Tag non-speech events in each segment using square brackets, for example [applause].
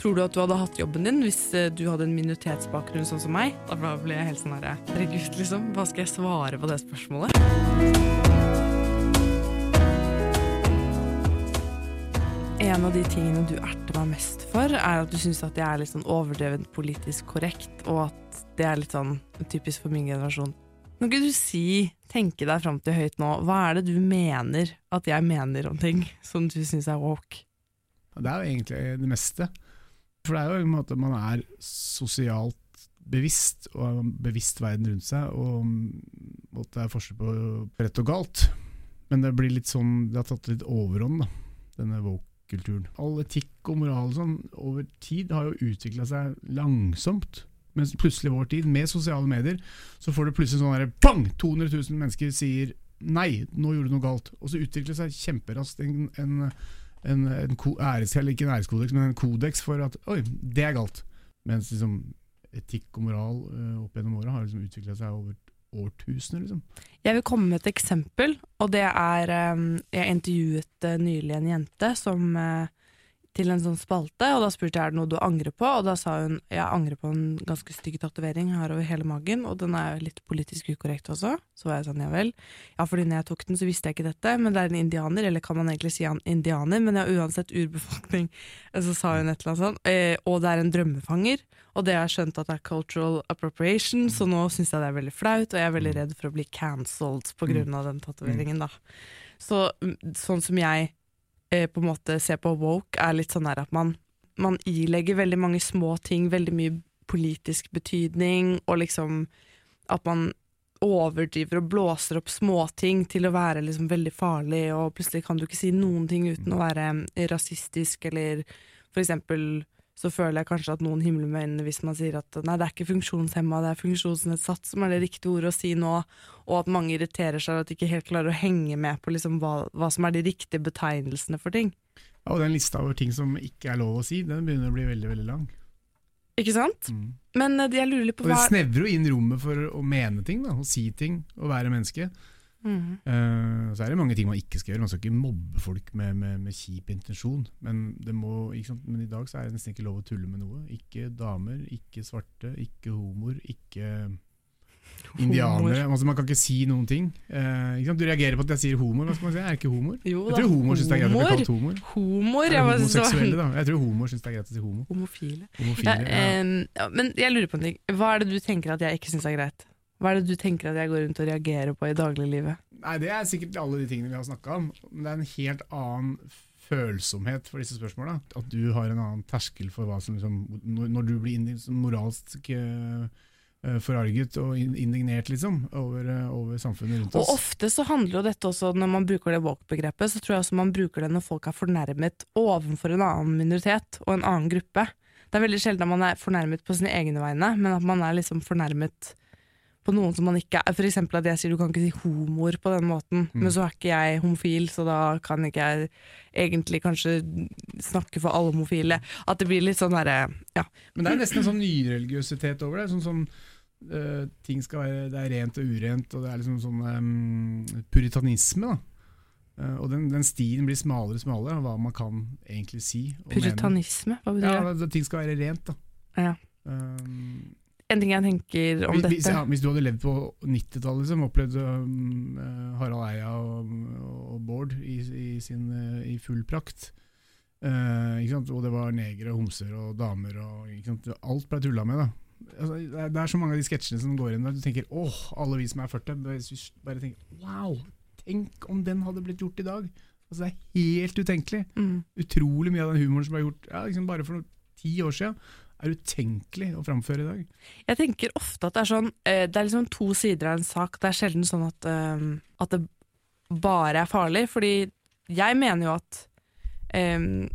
Tror du at du hadde hatt jobben din hvis eh, du hadde en minoritetsbakgrunn sånn som meg? Da ble jeg helt sånn herre Herregud, liksom. Hva skal jeg svare på det spørsmålet? En av de tingene du erter meg mest for, er at du syns at jeg er litt sånn overdrevent politisk korrekt, og at det er litt sånn typisk for min generasjon. Kan du si, tenke deg fram til høyt nå, hva er det du mener at jeg mener om ting som du syns er woke? Det er jo egentlig det meste. For det er jo en måte man er sosialt bevisst, og har bevisst verden rundt seg, og at det er forskjell på rett og galt. Men det blir litt sånn, det har tatt litt overhånd, da, denne woke-kulturen. All etikk og moral og sånn, over tid har jo utvikla seg langsomt. Mens plutselig i vår tid, med sosiale medier, så får du plutselig sånn derre pang! 200 000 mennesker sier nei, nå gjorde du noe galt. Og så utvikler det seg kjemperaskt en, en, en, en æres, ikke en æreskodeks, men en kodeks for at oi, det er galt. Mens liksom, etikk og moral uh, opp gjennom åra har liksom utvikla seg over årtusener. Liksom. Jeg vil komme med et eksempel, og det er um, Jeg intervjuet uh, nylig en jente som uh, til en sånn spalte, og da spurte jeg er det noe du angrer på, og da sa hun jeg angrer på en ganske stygg tatovering her over hele magen, og den er jo litt politisk ukorrekt også. Så var jeg sånn ja vel. Ja, fordi når jeg tok den, så visste jeg ikke dette, men det er en indianer, eller kan man egentlig si han indianer, men ja, uansett urbefolkning. [laughs] Så sa hun et eller annet sånt, eh, og det er en drømmefanger, og det har jeg skjønt at det er cultural appropriation, så nå syns jeg det er veldig flaut, og jeg er veldig redd for å bli cancelled på grunn av den tatoveringen, da. Så sånn som jeg eh, på en måte ser på woke, er litt sånn der at man, man ilegger veldig mange små ting veldig mye politisk betydning, og liksom at man overdriver og blåser opp småting til å være liksom veldig farlig, og plutselig kan du ikke si noen ting uten å være rasistisk, eller for eksempel så føler jeg kanskje at noen himler med øynene hvis man sier at nei, det er ikke funksjonshemma, det er funksjonsnedsatt som er det riktige ordet å si nå, og at mange irriterer seg og at de ikke helt klarer å henge med på liksom hva, hva, som er de riktige betegnelsene for ting. Ja, og den lista over ting som ikke er lov å si, den begynner å bli veldig, veldig lang. Ikke sant? Mm. Men eh, jeg lurer litt på hva Og det snevrer jo inn rommet for å mene ting, da, å si ting, å være menneske. Mm. Uh, så er det mange ting man ikke skal gjøre. Man skal ikke mobbe folk med, med, med kjip intensjon. Men, må, men, i dag så er det nesten ikke lov å tulle med noe. Ikke damer, ikke svarte, ikke homoer, ikke [laughs] indianere. Altså, man kan ikke si noen ting. Uh, du reagerer på at jeg sier homoer. Hva skal man si? Er det ikke homoer? Jo, jeg tror homoer syns det er greit å bli kalt homoer. Homor, jeg, Homoseksuelle, da. Jeg tror homoer syns det er greit å si homo. Homofile. Homofile ja, ja. Men jeg lurer på en ting. Hva er det du tenker at jeg ikke syns er greit? Hva er det du tenker at jeg går rundt og reagerer på i dagliglivet? Nei, Det er sikkert alle de tingene vi har snakka om, men det er en helt annen følsomhet for disse spørsmåla. At du har en annen terskel for hva som liksom, Når du blir moralsk uh, forarget og indignert liksom, over, uh, over, samfunnet rundt oss. Og Ofte så handler jo dette også, når man bruker det woke-begrepet, så tror jeg også man bruker det når folk er fornærmet overfor en annen minoritet og en annen gruppe. Det er veldig sjelden at man er fornærmet på sine egne vegne, men at man er liksom fornærmet på noen som man ikke er. Eksempel at jeg sier du kan ikke si homoer på den måten, mm. men så er ikke jeg homofil, så da kan ikke jeg egentlig kanskje snakke for alle homofile. At det blir litt sånn derre ja. Men det er nesten en sånn nyreligiøsitet over det. sånn som uh, ting skal være Det er rent og urent, og det er liksom sånn um, puritanisme. da Uh, og den, den, stien blir smalere og smalere av hva man kan egentlig si. Puritanisme? Hva betyr det? Ja, Ting skal være rent. da. Ja. Um, en ting jeg tenker om hvis, dette ja, hvis, du hadde levd på 90-tallet, liksom, opplevd um, Harald Eia og, og Bård i, i, sin, uh, i full prakt uh, Og det var negere homser og damer og Alt ble tulla med. da altså, det, er, det, er, så mange av de sketsjene som går inn der du tenker åh, alle vi som er 40 Bare tenker wow, tenk om den hadde blitt gjort i dag! Altså, det er helt utenkelig. Mm. Utrolig mye av den humoren som ble gjort ja, liksom bare for noen ti år siden er utenkelig å framføre i dag? Jeg tenker ofte at det er sånn eh, Det er liksom to sider av en sak. Det er sjelden sånn at, um, at det bare er farlig. Fordi jeg mener jo at um,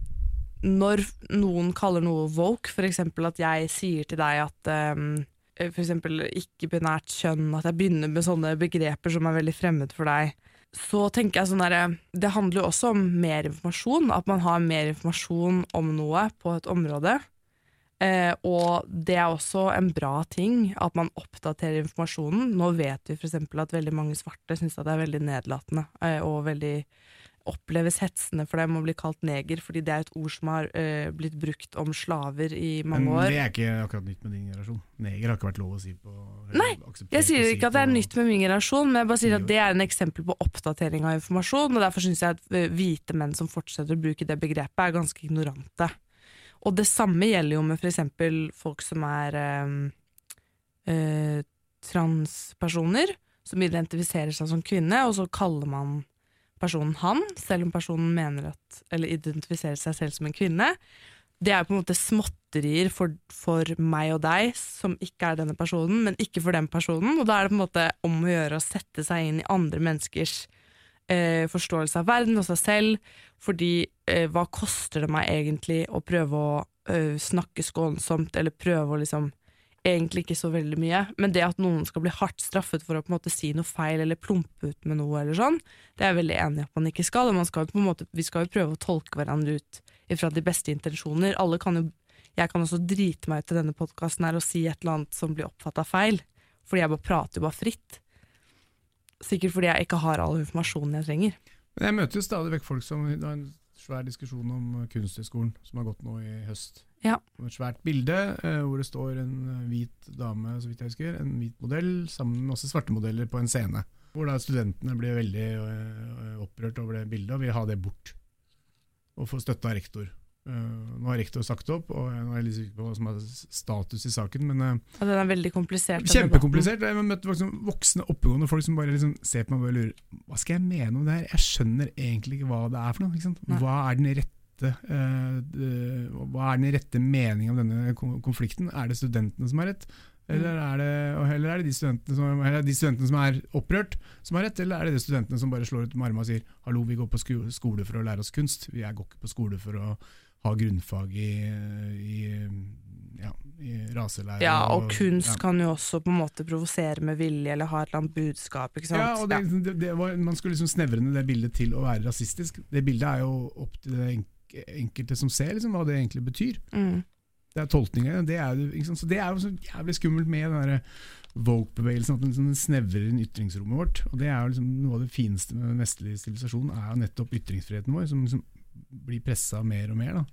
når noen kaller noe woke, f.eks. at jeg sier til deg at um, f.eks. ikke-binært kjønn, at jeg begynner med sånne begreper som er veldig fremmed for deg, så tenker jeg sånn derre Det handler jo også om mer informasjon. At man har mer informasjon om noe på et område. Eh, og det er også en bra ting at man oppdaterer informasjonen. Nå vet vi f.eks. at veldig mange svarte syns det er veldig nedlatende eh, og veldig oppleves hetsende for dem å bli kalt neger, fordi det er et ord som har eh, blitt brukt om slaver i mange år. Men det er ikke akkurat nytt med din generasjon. Neger har ikke vært lov å si på Nei, Jeg sier ikke si at det er nytt med min generasjon, men jeg bare sier at det er en eksempel på oppdatering av informasjon, og derfor syns jeg at eh, hvite menn som fortsetter å bruke det begrepet, er ganske ignorante. Og det samme gjelder jo med f.eks. folk som er eh, eh, transpersoner, som identifiserer seg som kvinne, og så kaller man personen han, selv om personen mener at, eller identifiserer seg selv som en kvinne. Det er på en måte småtterier for, for meg og deg, som ikke er denne personen, men ikke for den personen. Og da er det på en måte om å gjøre å sette seg inn i andre menneskers eh, forståelse av verden og seg selv. Fordi eh, hva koster det meg egentlig å prøve å eh, snakke skånsomt, eller prøve å liksom Egentlig ikke så veldig mye, men det at noen skal bli hardt straffet for å på en måte si noe feil eller plumpe ut med noe, eller sånn, det er jeg veldig enig i at man ikke skal. Man skal på en måte, vi skal jo prøve å tolke hverandre ut fra de beste intensjoner. Alle kan jo, jeg kan også drite meg ut til denne podkasten og si et eller annet som blir oppfatta feil, fordi jeg bare prater jo bare fritt. Sikkert fordi jeg ikke har all informasjonen jeg trenger. Men jeg møter jo stadig vekk folk som Det var en svær diskusjon om Kunsthøgskolen som har gått nå i høst. Ja. Et svært bilde eh, hvor det står en eh, hvit dame, så vidt jeg husker, en hvit modell sammen med masse svarte modeller på en scene. Hvor da studentene blir veldig eh, opprørt over det bildet og vil ha det bort. Og få støtte av rektor. Eh, nå har rektor sagt opp, og jeg er litt sikker på hva som er status i saken, men uh, Og den er veldig komplisert. Kjempekomplisert. Jeg har møtt voksne, voksne oppegående folk som bare liksom ser på meg og bare lurer Hva skal jeg mene om det her? Jeg skjønner egentlig ikke hva det er for noe. Hva er den rette uh, Hva er den rette meningen om denne konflikten? Er det studentene som har rett? Eller er det, eller er det de, studentene som, eller er de studentene som er opprørt, som har rett? Eller er det de studentene som bare slår ut med armene og sier hallo, vi går på sko- skole for å lære oss kunst, vi går ikke på skole for å ha grunnfag i, i, ja, i raselære. Ja, og kunst ja. kan jo også på en måte provosere med vilje, eller ha et eller annet budskap. ikke sant? Ja, og det, det, det var, Man skulle liksom snevre ned det bildet til å være rasistisk. Det bildet er jo opp til det enkelte som ser liksom, hva det egentlig betyr. Mm. Det er tolkninger. Det er, Så det er jo så jævlig skummelt med den Vogue-bevegelsen, at den liksom snevrer inn ytringsrommet vårt. Og det er jo liksom Noe av det fineste med den vestlige sivilisasjonen er jo nettopp ytringsfriheten vår, som liksom blir pressa mer og mer. da.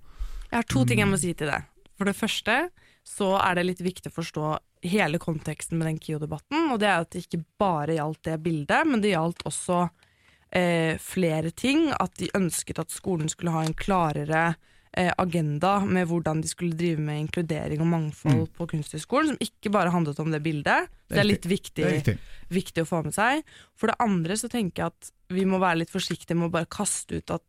Jeg har to ting jeg må Mm. si til deg. For det første så er det litt viktig å forstå hele konteksten med den KIO-debatten, og det er at det ikke bare gjaldt det bildet, men det gjaldt også eh, flere ting. At de ønsket at skolen skulle ha en klarere eh, agenda med hvordan de skulle drive med inkludering og mangfold Mm. på Kunsthøgskolen, som ikke bare handlet om det bildet. Det er litt viktig Det er viktig å få med seg. For det andre så tenker jeg at vi må være litt forsiktige med å bare kaste ut at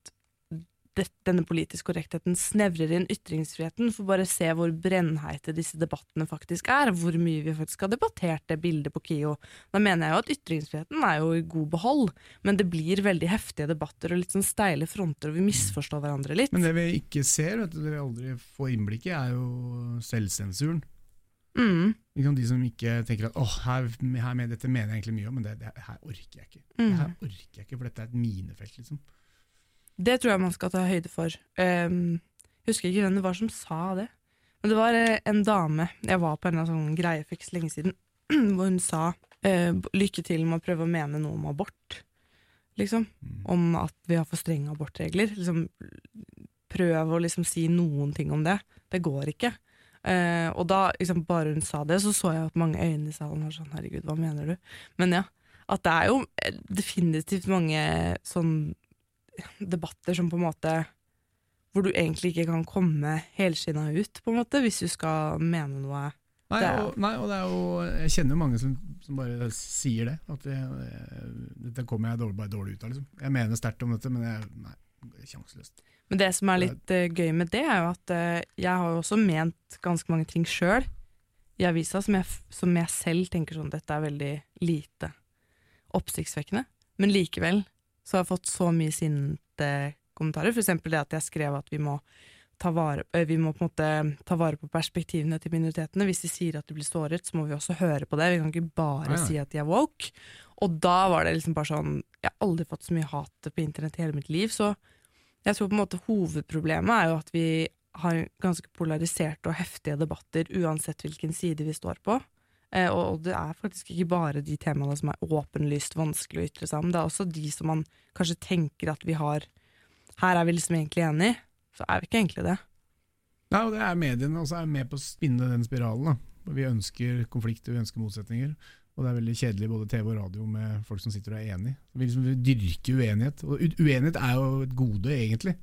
det, denne politiske korrektheten snevrer inn ytringsfriheten, for bare se hvor brennheite disse debattene faktisk er, hvor mye vi faktisk har debattert det bildet på KIO. Da mener jeg jo at ytringsfriheten er jo i god behold, men det blir veldig heftige debatter og litt sånn steile fronter, og vi misforstår hverandre litt. Men det vi ikke ser, vet du, det vi aldri får innblikk i, er jo selvsensuren. Mm? De som ikke tenker at åh, her, her med, dette mener jeg egentlig mye om, men det, det her orker jeg ikke. Det mm. her orker jeg ikke, for dette er et minefelt, liksom. Det tror jeg man skal ta høyde for. Um, husker ikke hvem det var som sa det. Men det var eh, en dame Jeg var på en sånn greie for lenge siden, [clears throat] hvor hun sa uh, lykke til med å prøve å mene noe om abort. Liksom. Mm. Om at vi har for strenge abortregler. Liksom, prøv å liksom si noen ting om det. Det går ikke. Uh, og da, liksom, bare hun sa det, så så jeg at mange øyne i salen var sånn herregud, hva mener du? Men ja, at det er jo definitivt mange sånn debatter som på en måte Hvor du egentlig ikke kan komme helskinna ut, på en måte, hvis du skal mene noe. Nei, og, nei, og det er jo Jeg kjenner jo mange som, som bare sier det. At det, dette kommer jeg dårlig, bare dårlig ut av. Liksom. Jeg mener sterkt om dette, men jeg, nei, sjanseløst. Men det som er litt uh, gøy med det, er jo at uh, jeg har jo også ment ganske mange ting sjøl i avisa som jeg, som jeg selv tenker sånn dette er veldig lite oppsiktsvekkende. Men likevel så har jeg fått så mye sinte kommentarer. For eksempel det at jeg skrev at vi må ta vare, vi må på ta vare på perspektivene til minoritetene. Hvis de sier at de blir såret, så må vi også høre på det. Vi kan ikke bare Nei, nei. si at de er woke. Og da var det liksom bare sånn Jeg har aldri fått så mye hat på internett i hele mitt liv, så jeg tror på en måte hovedproblemet er jo at vi har ganske polariserte og heftige debatter uansett hvilken side vi står på. Eh, og det er faktisk ikke bare de temaene som er åpenlyst vanskelig å ytre seg om, det er også de som man kanskje tenker at vi har Her er vi liksom egentlig enige, så er vi ikke egentlig det. Nei, og det er mediene også er med på å spinne den spiralen. da. Vi ønsker konflikt og vi ønsker motsetninger. Og det er veldig kjedelig både TV og radio med folk som sitter og er enige. Vi liksom dyrker uenighet. Og uenighet er jo et gode, egentlig.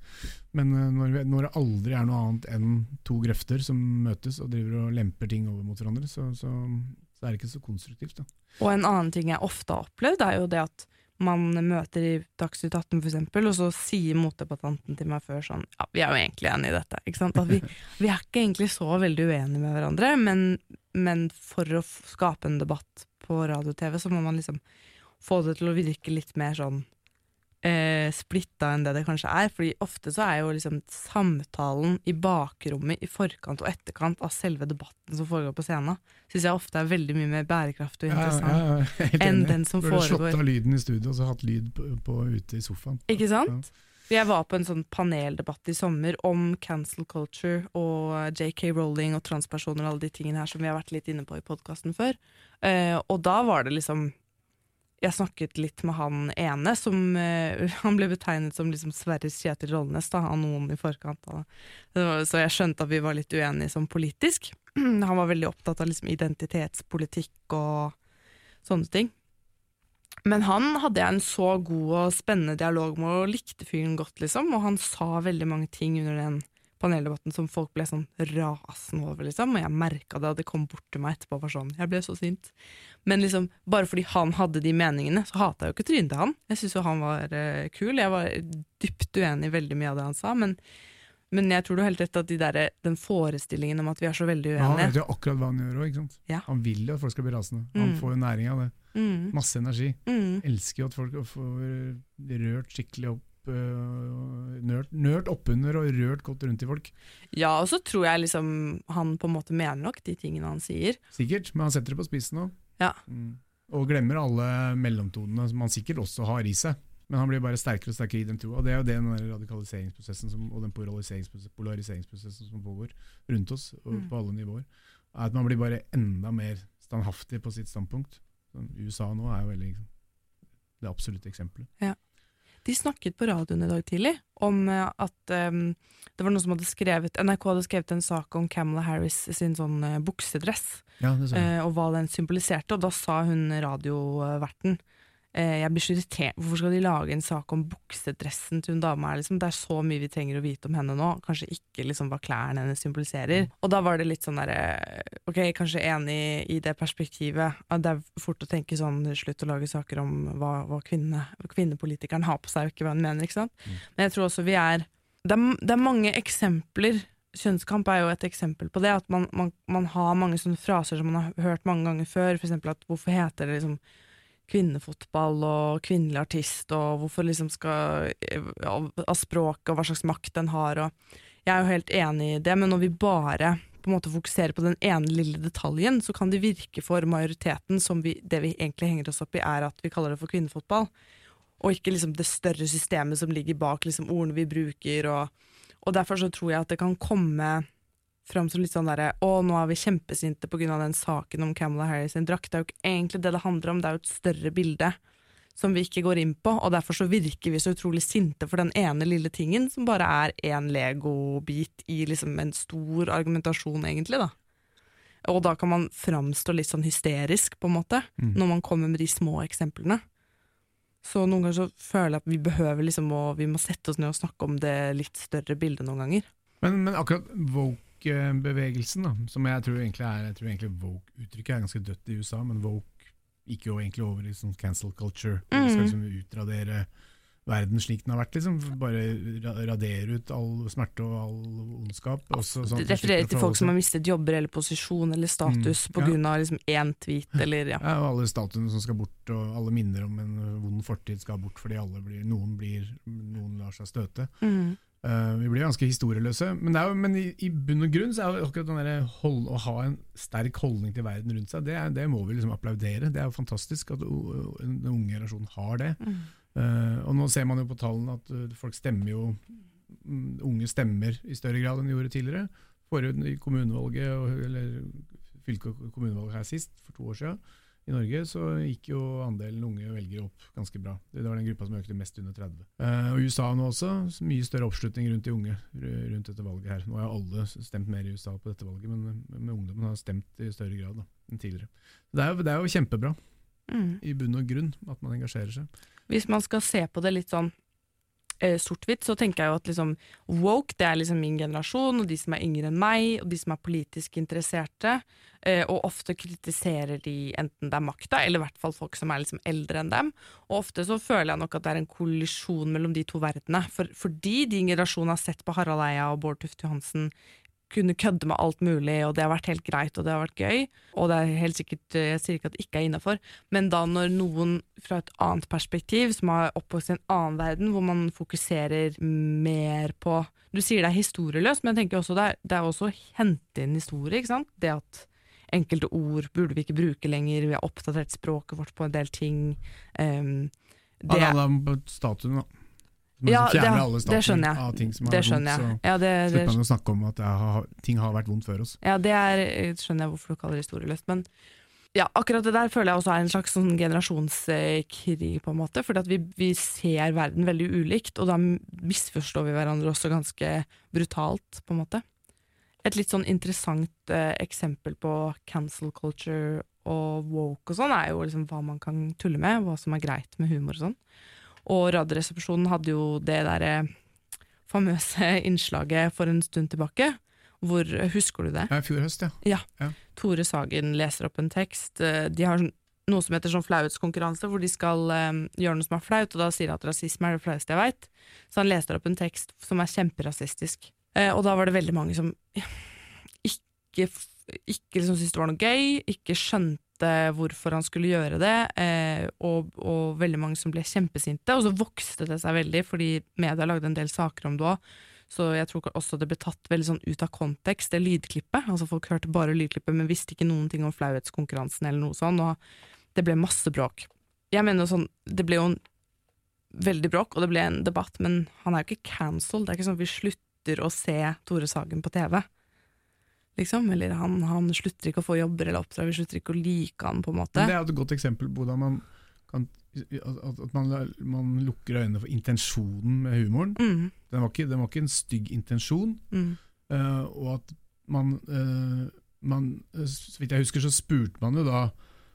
Men eh, når, vi, når det aldri er noe annet enn to grøfter som møtes og driver og lemper ting over mot hverandre, så, så, så er det ikke så konstruktivt. da. Og en annen ting jeg ofte har opplevd, er jo det at man møter i Dagsnytt 18 for eksempel, og så sier motdebattanten til meg før sånn Ja, vi er jo egentlig enige i dette. Ikke sant? Vi, [laughs] vi er ikke egentlig så veldig uenige med hverandre, men, men for å skape en debatt på radio og TV, så må man liksom få det til å virke litt mer sånn eh, splitta enn det det kanskje er. Fordi ofte så er jo liksom samtalen i bakrommet i forkant og etterkant av selve debatten som foregår på scenen, syns jeg ofte er veldig mye mer bærekraftig og interessant. Ja, ja, ja, enn den som foregår. Burde slått av lyden i studio og så hatt lyd på, på ute i sofaen. Ikke sant? Jeg var på en sånn paneldebatt i sommer om cancel culture og JK Rowling og transpersoner og alle de tingene her som vi har vært litt inne på i podkasten før. Eh, og da var det liksom Jeg snakket litt med han ene som uh, Han ble betegnet som liksom Sverres Kjetil Rollnes da, av noen i forkant. Da. Så jeg skjønte at vi var litt uenige som politisk. [clears throat] Han var veldig opptatt av liksom identitetspolitikk og sånne ting. Men han hadde jeg en så god og spennende dialog med, og likte fyren godt, liksom. Og han sa veldig mange ting under den paneldebatten som folk ble sånn rasende over, liksom. Og jeg merka det, og det kom bort til meg etterpå og var sånn Jeg ble så sint. Men liksom, bare fordi han hadde de meningene, så hata jeg jo ikke trynet til han. Jeg syns jo han var uh, kul. Jeg var dypt uenig i veldig mye av det han sa, men, men jeg tror du har helt rett at de der, den forestillingen om at vi er så veldig uenige han vet jo akkurat hva han gjør òg. Ja. Han vil jo at folk skal bli rasende. Han Mm. får jo næring av det. mm, Masse energi. mm, Elsker jo at folk får rørt skikkelig opp. Øh, Nørt, nørt oppunder og rørt godt rundt i folk. Ja, og så tror jeg liksom han på en måte mener nok de tingene han sier. Sikkert, men han setter det på spissen òg. Ja. Mm. Og glemmer alle mellomtonene som han sikkert også har i seg. Men han blir bare sterkere og sterkere i den troa. Det er jo det den radikaliseringsprosessen som, og den polariseringsprosessen, som pågår rundt oss, og Mm. på alle nivåer. Er at man blir bare enda mer standhaftig på sitt standpunkt. Sånn, USA nå er jo veldig det absolutte eksempelet. De snakket på radioen i dag tidlig om eh, at um, det var noen som hadde skrevet NRK hadde skrevet en sak om Camela Harris sin sånn eh, buksedress, Ja, eh, og hva den symboliserte, og da sa hun radioverten jeg blir så irritert, Hvorfor skal de lage en sak om buksedressen til hun dama? er, Liksom? Det er så mye vi trenger å vite om henne nå. Kanskje ikke liksom, hva klærne hennes symboliserer. Og da var det litt sånn derre Ok, kanskje enig i det perspektivet. Det er fort å tenke sånn Slutt å lage saker om hva, hva kvinne, kvinnepolitikeren har på seg, og ikke hva hun mener. ikke sant? Mm. Men jeg tror også vi er det, er det er mange eksempler. Kjønnskamp er jo et eksempel på det. At man, man, man har mange sånne fraser som man har hørt mange ganger før. For eksempel at hvorfor heter det liksom kvinnefotball og kvinnelig artist, og hvorfor liksom skal Av, av språket og hva slags makt den har, og Jeg er jo helt enig i det, men når vi bare på en måte fokuserer på den ene lille detaljen, så kan det virke for majoriteten som vi, det vi egentlig henger oss opp i, er at vi kaller det for kvinnefotball. Og ikke liksom det større systemet som ligger bak liksom ordene vi bruker. Og, og derfor så tror jeg at det kan komme fram som litt sånn derre Å, nå er vi kjempesinte pga. den saken om Camela Harris sin drakt. Det er jo ikke egentlig det det handler om, det er jo et større bilde som vi ikke går inn på. Og derfor så virker vi så utrolig sinte for den ene lille tingen som bare er én legobit i liksom en stor argumentasjon, egentlig, da. Og da kan man framstå litt sånn hysterisk, på en måte, Mm. når man kommer med de små eksemplene. Så noen ganger så føler jeg at vi behøver liksom å, vi må sette oss ned og snakke om det litt større bildet noen ganger. Men, men akkurat woke-bevegelsen, som jeg tror egentlig er Jeg tror egentlig woke-uttrykket er ganske dødt i USA, men woke gikk jo egentlig over i sånn cancel culture. Mm. Vi skal liksom utradere verden slik den har vært. liksom Bare radere ut all smerte og all ondskap. Også, sånn Det refererer til folk som har mistet jobber eller posisjon eller status Mm, på ja. grunn av liksom én tweet eller ja. Ja, og alle statuene som skal bort, og alle minner om en vond fortid skal bort fordi alle blir, noen, blir, noen lar seg støte. Mm. Eh, vi blir ganske historieløse. Men, det jo, men i, i bunn og grunn så er jo akkurat den der hold, å ha en sterk holdning til verden rundt seg, det, er, det må vi liksom applaudere. Det er jo fantastisk at den unge generasjonen har det. Mm. Uh, og nå ser man jo på tallene at uh, folk stemmer jo mm, Unge stemmer i større grad enn de gjorde tidligere. Forrige i kommunevalget eller fylke- og kommunevalget her sist, for to år siden, i Norge, så gikk jo andelen unge velgere opp ganske bra. Det var den gruppa som økte mest under 30. Eh, og USA nå også, så mye større oppslutning rundt de unge rundt dette valget her. Nå har alle stemt mer i USA på dette valget, men, men ungdommen har stemt i større grad da, enn tidligere. Det er, jo, det er jo kjempebra, Mm. i bunn og grunn, at man engasjerer seg. Hvis man skal se på det litt sånn eh, sort-hvitt, så tenker jeg jo at liksom woke det er liksom min generasjon, og de som er yngre enn meg, og de som er politisk interesserte. Eh, og ofte kritiserer de enten det er makta, eller i hvert fall folk som er liksom eldre enn dem. Og ofte så føler jeg nok at det er en kollisjon mellom de to verdenene. For, fordi din generasjon har sett på Harald Eia og Bård Tufte Johansen kunne kødde med alt mulig, og det har vært helt greit og det har vært gøy. Og det er helt sikkert, jeg sier ikke at det ikke er innafor, men da når noen fra et annet perspektiv, som har oppvokst i en annen verden, hvor man fokuserer mer på Du sier det er historieløst, men jeg tenker også det er, det er også å hente inn historie. ikke sant? Det at enkelte ord burde vi ikke bruke lenger, vi har oppdatert språket vårt på en del ting. Um, Det er handler om statuen, da. Ja, det- det skjønner jeg. av ting som det skjønner vondt, jeg. så Ja, det, det, slipper man å snakke om at har, ting har vært vondt før oss. Ja, det er, skjønner jeg hvorfor du kaller det historieløst. Men ja, akkurat det der føler jeg også er en slags sånn generasjonskrig, på en måte. Fordi at vi, vi ser verden veldig ulikt, og da misforstår vi hverandre også ganske brutalt, på en måte. Et litt sånn interessant eh, eksempel på cancel culture og woke og sånn, er jo liksom hva man kan tulle med, hva som er greit med humor og sånn. Og Radioresepsjonen hadde jo det derre famøse [laughs] innslaget for en stund tilbake. Hvor, Husker du det? Ja, I fjor høst, ja. Tore Sagen leser opp en tekst. Eh, De har sånn- noe som heter sånn flauhetskonkurranse, hvor de skal eh, gjøre noe som er flaut, og da sier de at rasisme er det flaueste jeg veit. Så han leser opp en tekst som er kjemperasistisk. Eh, og da var det veldig mange som [laughs] ikke, ikke liksom syntes det var noe gøy, ikke skjønte hvorfor han skulle gjøre det, eh, og, og veldig mange som ble kjempesinte. Og så vokste det seg veldig, fordi media lagde en del saker om det òg. Så jeg tror også det ble tatt veldig sånn ut av kontekst, det lydklippet. Altså Folk hørte bare lydklippet, men visste ikke noen ting om flauhetskonkurransen eller noe sånt, og det ble masse bråk. Jeg mener sånn, Det ble jo en veldig bråk, og det ble en debatt, men han er jo ikke cancelled. Det er ikke sånn at vi slutter å se Tore Sagen på TV. Liksom, eller han, han slutter ikke å få jobber eller oppdrag, vi slutter ikke å like han, på en måte. Men det er et godt eksempel på hvordan man kan at, man, man lukker øynene for intensjonen med humoren. Mm, Den var ikke, den var ikke en stygg intensjon. mm, Uh, og at man, uh, man eh, Så vidt jeg husker, så spurte man jo da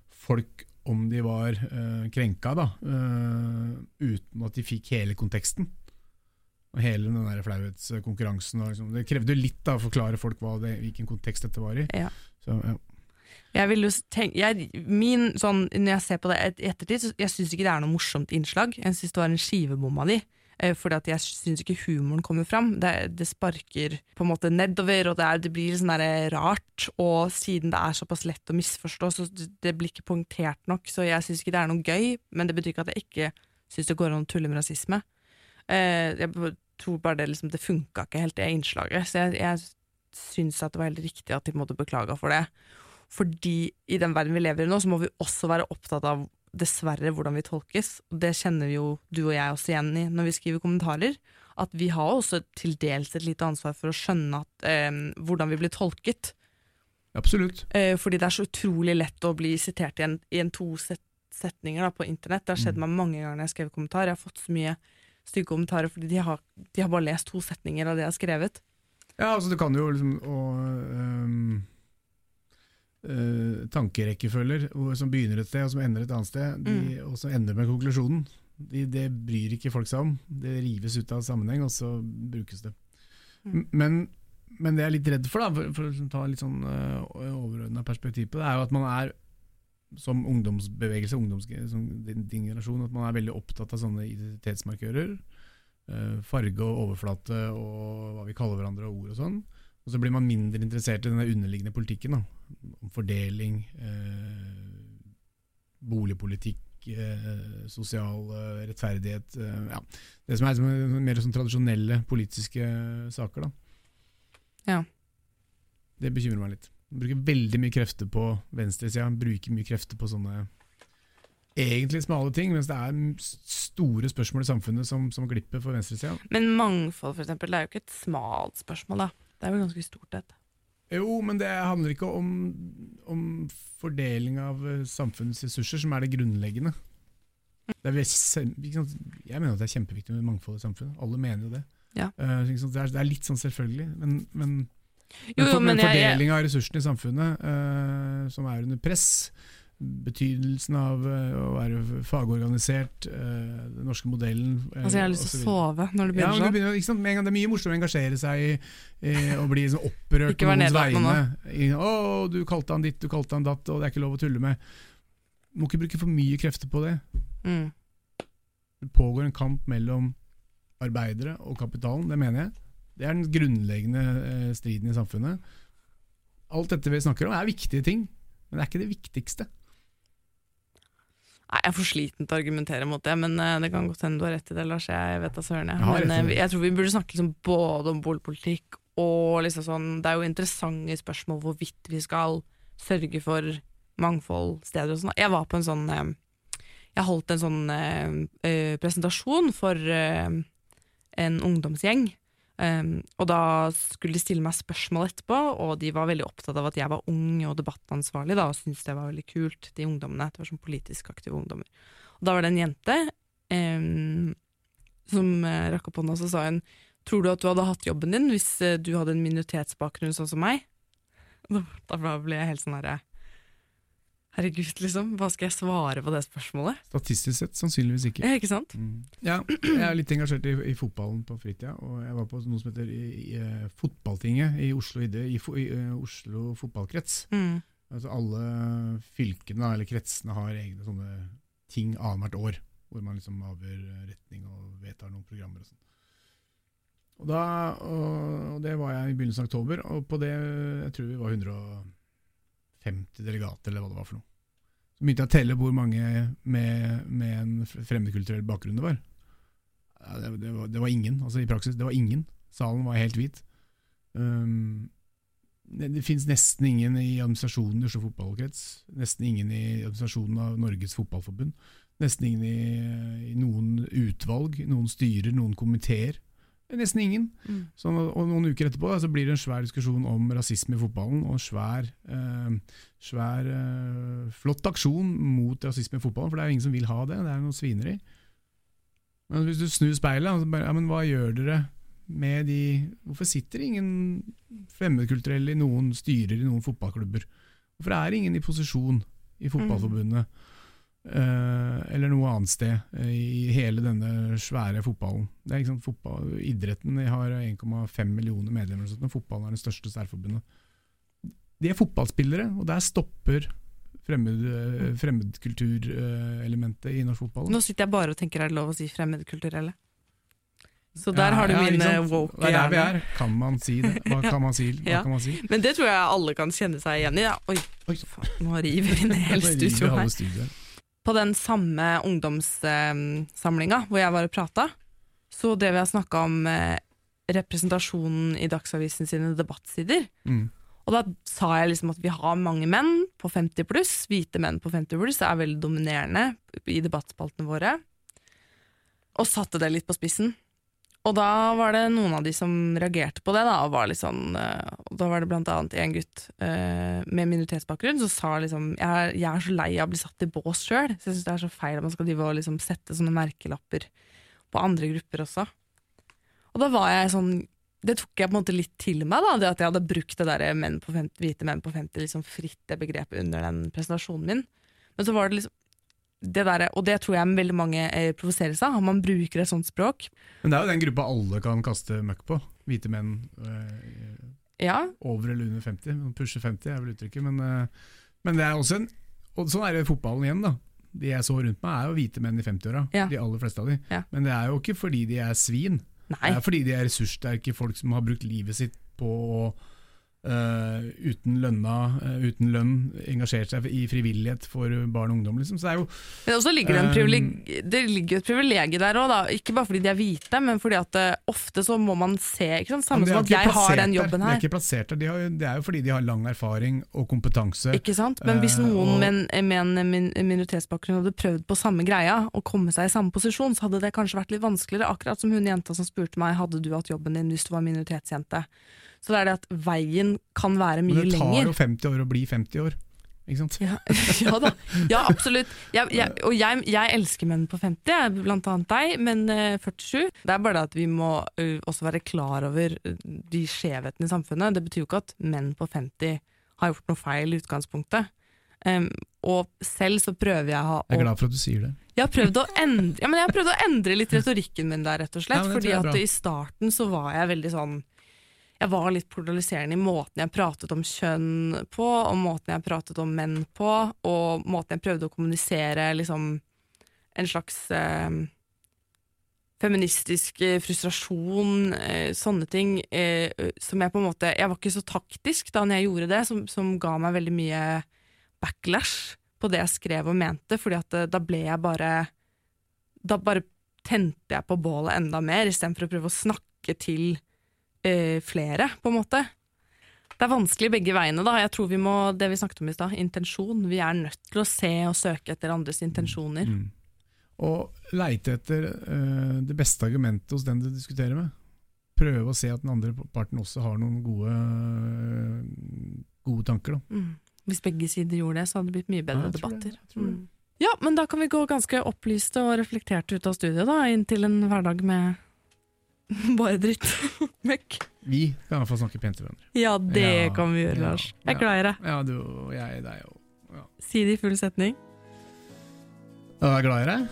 folk om de var uh, krenka, da, uten at de fikk hele konteksten. Og hele den der flauhetskonkurransen. Liksom, det krevde litt da, å forklare folk det, hvilken kontekst dette var i. Ja. Så, ja. Jeg vil jo tenke, jeg, min, sånn, når jeg ser på det et- i ettertid, så jeg syns ikke det er noe morsomt innslag. Jeg syns det var en skivebom av de. Eh, fordi at jeg syns ikke humoren kommer fram. Det, det sparker på en måte nedover, og det, er, det blir sånn der rart. Og siden det er såpass lett å misforstå, så det, blir ikke poengtert nok. Så jeg syns ikke det er noe gøy, men det betyr ikke at jeg ikke syns det går an å tulle med rasisme. Eh, jeg tror bare det liksom, det funka ikke helt, det innslaget. Så jeg, jeg syns at det var helt riktig at de på en måte beklaga for det. Fordi i den verden vi lever i nå, så må vi også være opptatt av dessverre hvordan vi tolkes. Og det kjenner vi jo du og jeg også igjen i når vi skriver kommentarer. At vi har også til dels et lite ansvar for å skjønne at, eh, hvordan vi blir tolket. Absolutt. Eh, fordi det er så utrolig lett å bli sitert i en, i en to set setninger da, på internett. Det har skjedd Mm. meg mange ganger når jeg har skrevet kommentar. Jeg har fått så mye stygge kommentarer fordi de har, de har bare lest to setninger av det jeg har skrevet. Ja, altså du kan jo liksom og, øhm, øh, Tankerekkefølger som begynner et sted og som ender et annet sted, de, og så ender med konklusjonen. De, det bryr ikke folk seg om. Det rives ut av sammenheng, og så brukes det. Mm. Men, men det jeg er litt redd for, da, for, for å liksom ta litt sånn uh, overordna perspektiv på det, er jo at man er som ungdomsbevegelse, ungdoms, som din, din generasjon, at man er veldig opptatt av sånne identitetsmarkører. Uh, farge og overflate og hva vi kaller hverandre og ord og sånn. Og så blir man mindre interessert i den underliggende politikken. Da. Om fordeling, uh, boligpolitikk, uh, sosial rettferdighet. Ja. Det som er liksom, mer sånn tradisjonelle politiske saker. Da. Ja. Det bekymrer meg litt. Bruker veldig mye krefter på venstresida, bruker mye krefter på sånne egentlig smale ting, mens det er store spørsmål i samfunnet som, som glipper for venstresida. Men mangfold, for eksempel, det er jo ikke et smalt spørsmål, da. Det er jo ganske stort, dette. Jo, men det handler ikke om, om fordeling av eh, samfunnets ressurser som er det grunnleggende. Det er, jeg mener at det er kjempeviktig med mangfold i samfunnet. Alle mener jo det. Ja. Eh, er, det er litt sånn selvfølgelig, men, men, Jo, jo, men, men fordeling av ressursene i samfunnet uh, som er under press, betydelsen av uh, å være fagorganisert, uh, den norske modellen Altså, jeg har lyst til å sove når det Ja, begynner det, sånn. begynner, gang, det er mye morsommere å engasjere seg i, i å bli sånn opprørt på noens vegne. 'Å, du kalte han ditt, du kalte han datt, og det er ikke lov å tulle med'. Må ikke bruke for mye krefter på det. Mm. Det pågår en kamp mellom arbeidere og kapitalen, det mener jeg. Det er den grunnleggende eh, striden i samfunnet. Alt dette vi snakker om er viktige ting, men det er ikke det viktigste. Nei, Jeg er for sliten til å argumentere mot det, men eh, det kan godt hende du har rett i det, Lars. Jeg vet da søren. Men eh, jeg tror vi burde snakke liksom både om boligpolitikk og liksom sånn Det er jo interessante spørsmål hvorvidt vi skal sørge for mangfold steder og sånn. Jeg var på en sånn Jeg holdt en sånn presentasjon for en ungdomsgjeng. Um, og da skulle de stille meg spørsmål etterpå, og de var veldig opptatt av at jeg var ung og debattansvarlig, da, og syntes det var veldig kult, de ungdommene. Det var sånn politisk aktive ungdommer. Og da var det en jente um, som uh, rakk opp hånda og så sa hun Tror du at du hadde hatt jobben din hvis uh, du hadde en minoritetsbakgrunn sånn som meg? Da, da ble jeg helt sånn herre Herregud, liksom. Hva skal jeg svare på det spørsmålet? Statistisk sett sannsynligvis ikke. Ja, ikke sant? Ja, jeg er litt engasjert i, i fotballen på fritida, og jeg var på noe som heter i, i, eh, Fotballtinget i Oslo i, eh, Oslo fotballkrets. Mm. Altså alle fylkene eller kretsene har egne sånne ting annethvert år, hvor man liksom avgjør retning og vedtar noen programmer og sånn. Og, da, og, og det var jeg i begynnelsen av oktober, og på det jeg tror vi var 150 delegater, eller hva det var for noe. Så begynte jeg å telle hvor mange med, med en fremmedkulturell bakgrunn det var. Det, det, var det var ingen, altså i praksis. Det var ingen. Salen var helt hvit. Um, det, det finnes nesten ingen i administrasjonen i Oslo fotballkrets. Nesten ingen i administrasjonen av Norges Fotballforbund. Nesten ingen i, i noen utvalg, noen styrer, noen komiteer. Nesten ingen. Mm. Så, og noen uker etterpå da, så blir det en svær diskusjon om rasisme i fotballen, og en svær, eh, svær eh, flott aksjon mot rasisme i fotballen, for det er jo ingen som vil ha det. Det er noe svineri. Men hvis du snur speilet, og så bare, ja, men hva gjør dere med de Hvorfor sitter ingen fremmedkulturelle i noen styrer i noen fotballklubber? Hvorfor er ingen i posisjon i Fotballforbundet? eh, eller noe annet sted eh, i hele denne svære fotballen. Det er sant, fotball, idretten har 1,5 millioner medlemmer, og fotballen er det største særforbundet. De er fotballspillere, og der stopper fremmed, eh, fremmedkulturelementet i norsk fotball. Nå sitter jeg bare og tenker er det lov å si fremmedkulturelle. Så der har du Ja, ja, min ikke eh, woke Det er der vi er. Kan man si det? [laughs] Hva kan man si? Hva Ja. kan man si? Men det tror jeg alle kan kjenne seg igjen i. Ja. Oi, Oi. faen, nå river vi ned hele studioet her. På den samme ungdomssamlinga hvor jeg var og prata, så drev jeg og snakka om eh, representasjonen i Dagsavisen sine debattsider. Mm. Og da sa jeg liksom at vi har mange menn på 50 pluss, hvite menn på 50 pluss, er veldig dominerende i debattspaltene våre. Og satte det litt på spissen. Og da var det noen av de som reagerte på det, da, og var litt sånn eh, Da var det blant annet en gutt eh, med minoritetsbakgrunn som sa liksom jeg er, jeg er så lei av å bli satt i bås sjøl, så jeg syns det er så feil at man skal drive og liksom sette sånne merkelapper på andre grupper også. Og da var jeg sånn det tok jeg på en måte litt til meg, da, det at jeg hadde brukt det der menn på 50, hvite menn på 50 liksom fritt det begrepet under den presentasjonen min. Men så var det liksom det der, Og det tror jeg veldig mange eh, provoseres av, man bruker et sånt språk. Men det er jo den gruppa alle kan kaste møkk på. Hvite menn eh, Ja, over eller under 50. Pushe 50 er vel uttrykket, men, eh, men det er også en Og sånn er det i fotballen igjen, da. De jeg så rundt meg, er jo hvite menn i 50-åra. Ja. De aller fleste av de. Ja. Men det er jo ikke fordi de er svin. nei. Det er fordi de er ressurssterke folk som har brukt livet sitt på å eh, uten, lønna, uh, uten lønn engasjert seg i frivillighet for barn og ungdom. Liksom. Så det er jo Men også ligger det, Um, det ligger jo et privilegium der òg, ikke bare fordi de er hvite, men fordi at ofte så må man se? Samme som at jeg har den jobben jobben De er her. ikke plassert der. De har, det er jo fordi de har lang erfaring og kompetanse. Ikke sant? Men hvis noen og- med en, med en min- minoritetsbakgrunn hadde prøvd på samme greia, og komme seg i samme posisjon, så hadde det kanskje vært litt vanskeligere, akkurat som hun jenta som spurte meg hadde du hatt jobben din hvis du var minoritetsjente. Så det er det at veien kan være Men mye det tar lenger. jo 50 år å bli 50 år. Ikke sant? Ja, [laughs] ja da. Ja, absolutt. Jeg, jeg, og jeg, jeg elsker menn på 50, blant annet deg, men eh, 47 Det er bare det at vi må også være klar over de skjevhetene i samfunnet. Det betyr jo ikke at menn på 50 har gjort noe feil i utgangspunktet. Um, og selv så prøver jeg å Jeg er glad for at du sier det. Jeg har prøvd å endre, ja, men jeg har prøvd å endre litt retorikken min der, rett og slett. Ja, fordi at i starten så var jeg veldig sånn Jeg var litt polariserende i måten jeg pratet om kjønn på, og måten jeg pratet om menn på, og måten jeg prøvde å kommunisere liksom en slags eh, feministisk eh, frustrasjon, eh, sånne ting, eh, som jeg på en måte Jeg var ikke så taktisk da når jeg gjorde det, som, som ga meg veldig mye backlash på det jeg skrev og mente, fordi at eh, da ble jeg bare Da bare tente jeg på bålet enda mer, istedenfor å prøve å snakke til eh, flere, på en måte. Det er vanskelig begge veiene, da. Jeg tror vi må, det vi snakket om i stad, intensjon. Vi er nødt til å se og søke etter andres intensjoner. Mm. Og leite etter eh, det beste argumentet hos den du diskuterer med. Prøve å se at den andre parten også har noen gode, gode tanker. Da. Mm. Hvis begge sider gjorde det, så hadde det blitt mye bedre Ja, debatter. det. Mm. Ja, men da kan vi gå ganske opplyste og reflekterte ut av studiet, da, inn til en hverdag med [laughs] bare dritt. [laughs] Møkk. Vi kan i hvert fall snakke pent til hverandre. Ja, det Ja, kan vi gjøre, ja, Lars. Jeg er ja. glad i deg. Ja, du og jeg, deg og Si det i full setning. Jeg er glad i deg?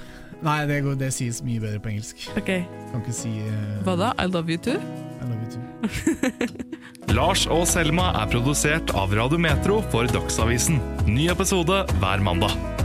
Nei, det, går, det sies mye bedre på engelsk. Ok, Kan ikke si uh, Hva da? I love you too? I love you too. [laughs] Lars og Selma er produsert av Radio Metro for Dagsavisen. Ny episode hver mandag.